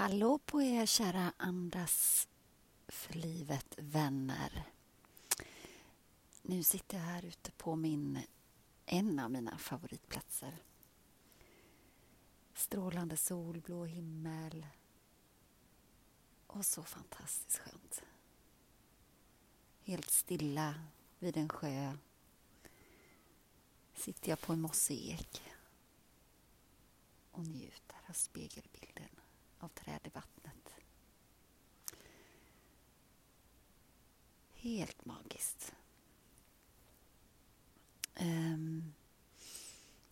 Hallå på er kära Andas för livet vänner. Nu sitter jag här ute på min, en av mina favoritplatser. Strålande sol, blå himmel och så fantastiskt skönt. Helt stilla vid en sjö sitter jag på en mossig ek och njuter av spegelbilden av träd i vattnet. Helt magiskt. Um,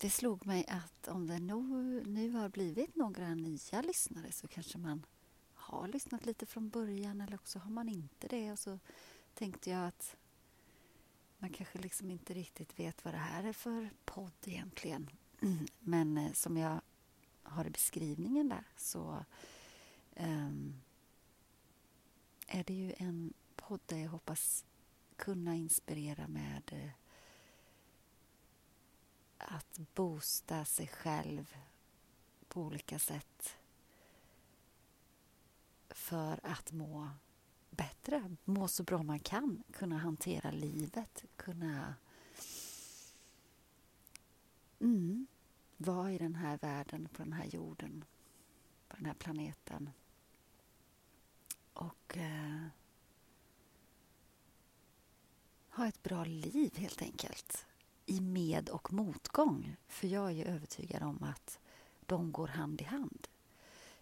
det slog mig att om det nu, nu har blivit några nya lyssnare så kanske man har lyssnat lite från början eller också har man inte det. Och så tänkte jag att man kanske liksom inte riktigt vet vad det här är för podd egentligen. Men eh, som jag har i beskrivningen där så um, är det ju en podd där jag hoppas kunna inspirera med uh, att boosta sig själv på olika sätt för att må bättre, må så bra man kan, kunna hantera livet, kunna mm, vara i den här världen, på den här jorden, på den här planeten. Och eh, ha ett bra liv helt enkelt. I med och motgång. För jag är ju övertygad om att de går hand i hand.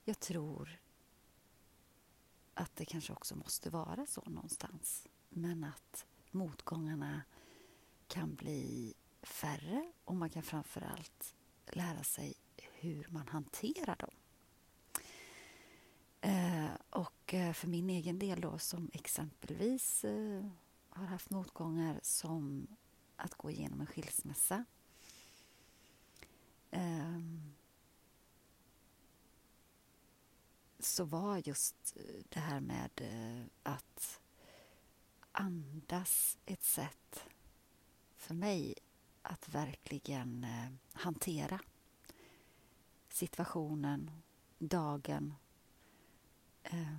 Jag tror att det kanske också måste vara så någonstans. Men att motgångarna kan bli färre och man kan framför allt lära sig hur man hanterar dem. Eh, och eh, för min egen del då som exempelvis eh, har haft motgångar som att gå igenom en skilsmässa. Ehm, så var just det här med eh, att andas ett sätt för mig att verkligen eh, hantera situationen, dagen eh,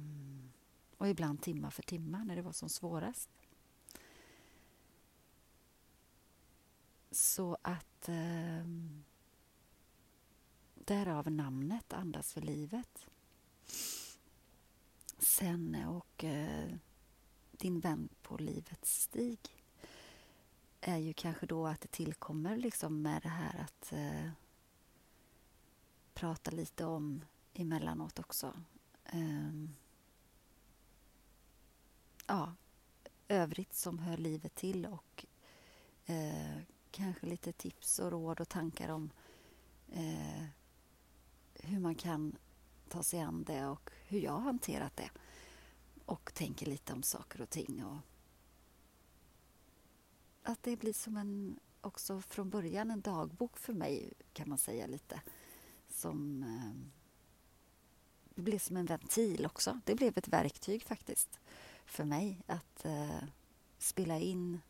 och ibland timma för timma när det var som svårast. Så att eh, därav namnet Andas för livet. Sen eh, och eh, din vän på livets stig är ju kanske då att det tillkommer liksom med det här att eh, prata lite om emellanåt också. Um, ja, övrigt som hör livet till och eh, kanske lite tips och råd och tankar om eh, hur man kan ta sig an det och hur jag har hanterat det. Och tänker lite om saker och ting och att det blir som en, också från början en dagbok för mig kan man säga lite. Som, det blev som en ventil också. Det blev ett verktyg faktiskt för mig att eh, spela in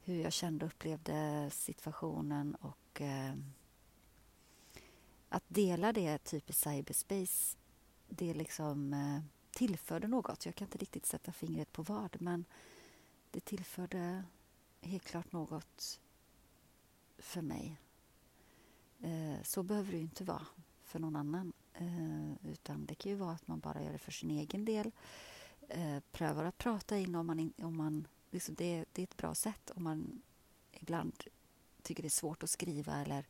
hur jag kände och upplevde situationen och eh, att dela det typ i cyberspace det liksom eh, tillförde något. Jag kan inte riktigt sätta fingret på vad men det tillförde helt klart något för mig. Eh, så behöver det ju inte vara för någon annan. Eh, utan det kan ju vara att man bara gör det för sin egen del. Eh, prövar att prata in om man... Om man liksom det, det är ett bra sätt om man ibland tycker det är svårt att skriva eller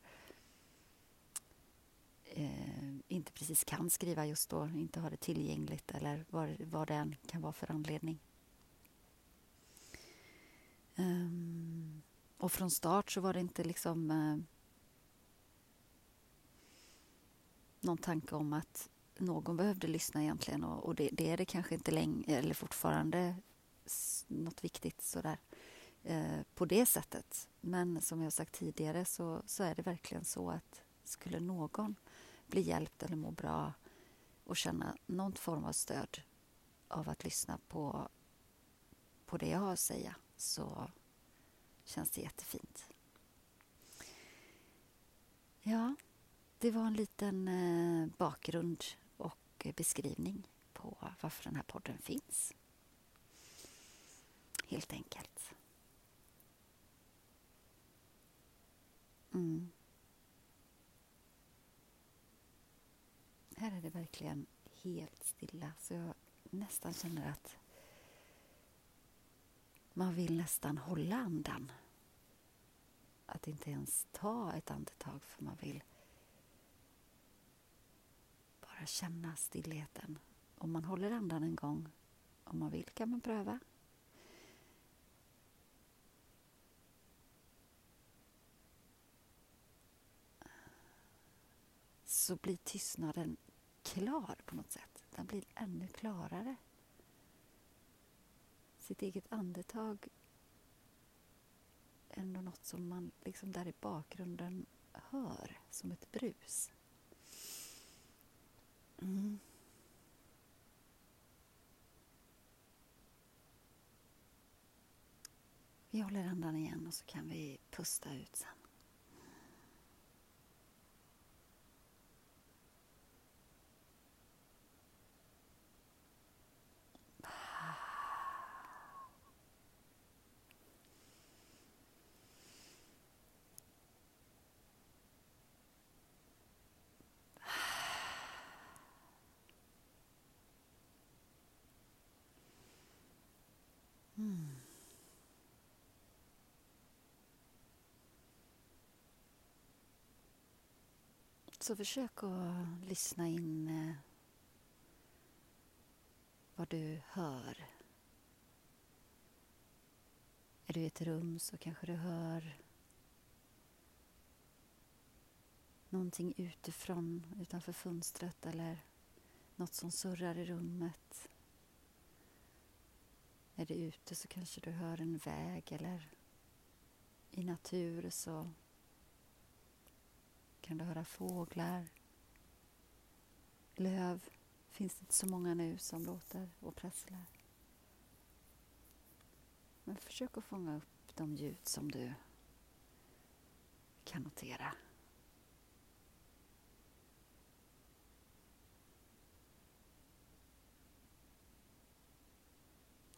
eh, inte precis kan skriva just då, inte har det tillgängligt eller vad, vad det än kan vara för anledning. Och från start så var det inte liksom eh, någon tanke om att någon behövde lyssna egentligen och, och det, det, är det kanske inte längre eller fortfarande något viktigt sådär eh, på det sättet. Men som jag sagt tidigare så, så är det verkligen så att skulle någon bli hjälpt eller må bra och känna någon form av stöd av att lyssna på, på det jag har att säga så känns det jättefint. Ja, det var en liten eh, bakgrund och beskrivning på varför den här podden finns. Helt enkelt. Mm. Här är det verkligen helt stilla så jag nästan känner att man vill nästan hålla andan. Att inte ens ta ett andetag för man vill bara känna stillheten. Om man håller andan en gång, om man vill kan man pröva. Så blir tystnaden klar på något sätt. Den blir ännu klarare. Sitt eget andetag är ändå något som man liksom där i bakgrunden hör som ett brus. Mm. Vi håller andan igen och så kan vi pusta ut sen. Så försök att lyssna in eh, vad du hör. Är du i ett rum så kanske du hör någonting utifrån, utanför fönstret eller något som surrar i rummet. Är du ute så kanske du hör en väg eller i natur så kan du höra fåglar, löv. finns det inte så många nu som låter och prasslar. Men försök att fånga upp de ljud som du kan notera.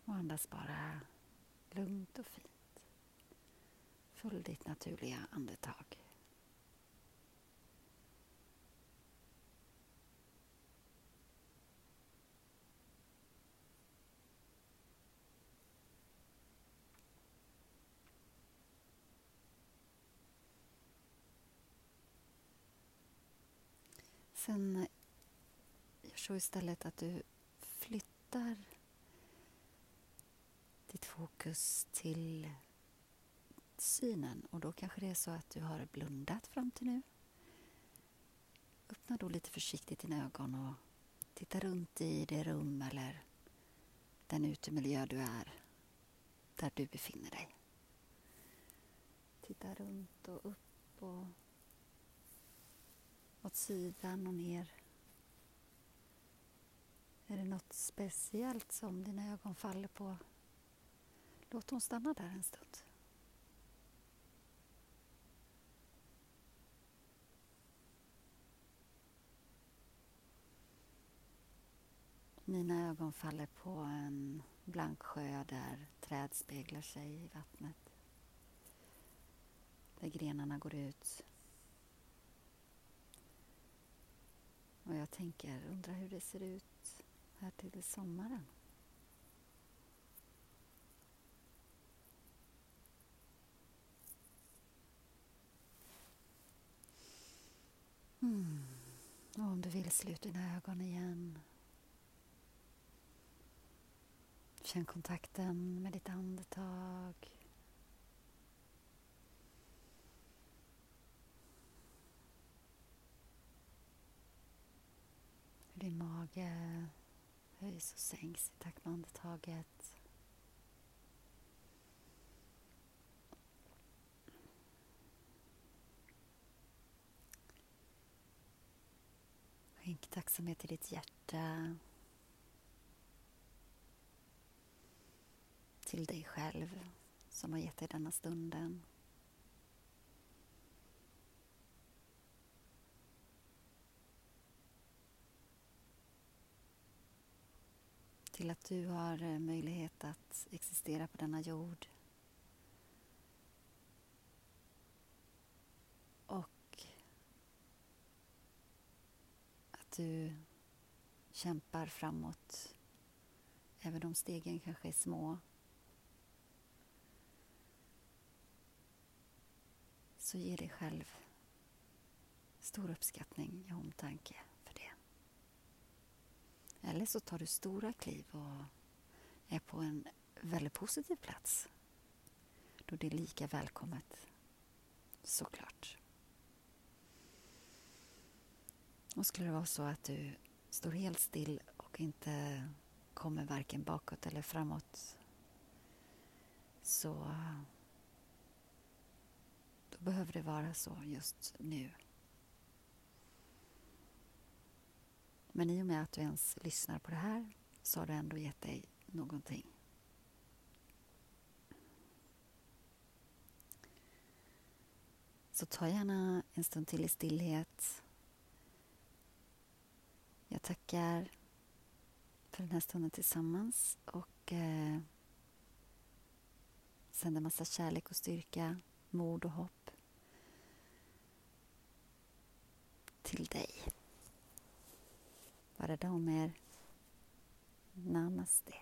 Och andas bara lugnt och fint. Följ ditt naturliga andetag. Sen eh, gör så istället att du flyttar ditt fokus till synen och då kanske det är så att du har blundat fram till nu. Öppna då lite försiktigt dina ögon och titta runt i det rum eller den utemiljö du är, där du befinner dig. Titta runt och upp och åt sidan och ner. Är det något speciellt som dina ögon faller på? Låt dem stanna där en stund. Mina ögon faller på en blank sjö där träd speglar sig i vattnet. Där grenarna går ut Och jag tänker, undrar hur det ser ut här till sommaren. Mm. Och om du vill, slut dina ögon igen. Känn kontakten med ditt andetag. Din mage höjs och sänks i takt med andetaget. Skänk tacksamhet till ditt hjärta. Till dig själv som har gett dig denna stunden. Till att du har eh, möjlighet att existera på denna jord. Och att du kämpar framåt, även om stegen kanske är små. Så ge dig själv stor uppskattning och omtanke. Eller så tar du stora kliv och är på en väldigt positiv plats. Då det är lika välkommet, såklart. Och skulle det vara så att du står helt still och inte kommer varken bakåt eller framåt så då behöver det vara så just nu. Men i och med att du ens lyssnar på det här så har du ändå gett dig någonting. Så ta gärna en stund till i stillhet. Jag tackar för den här stunden tillsammans och eh, sänder massa kärlek och styrka, mod och hopp till dig. Var rädda om er. Namaste.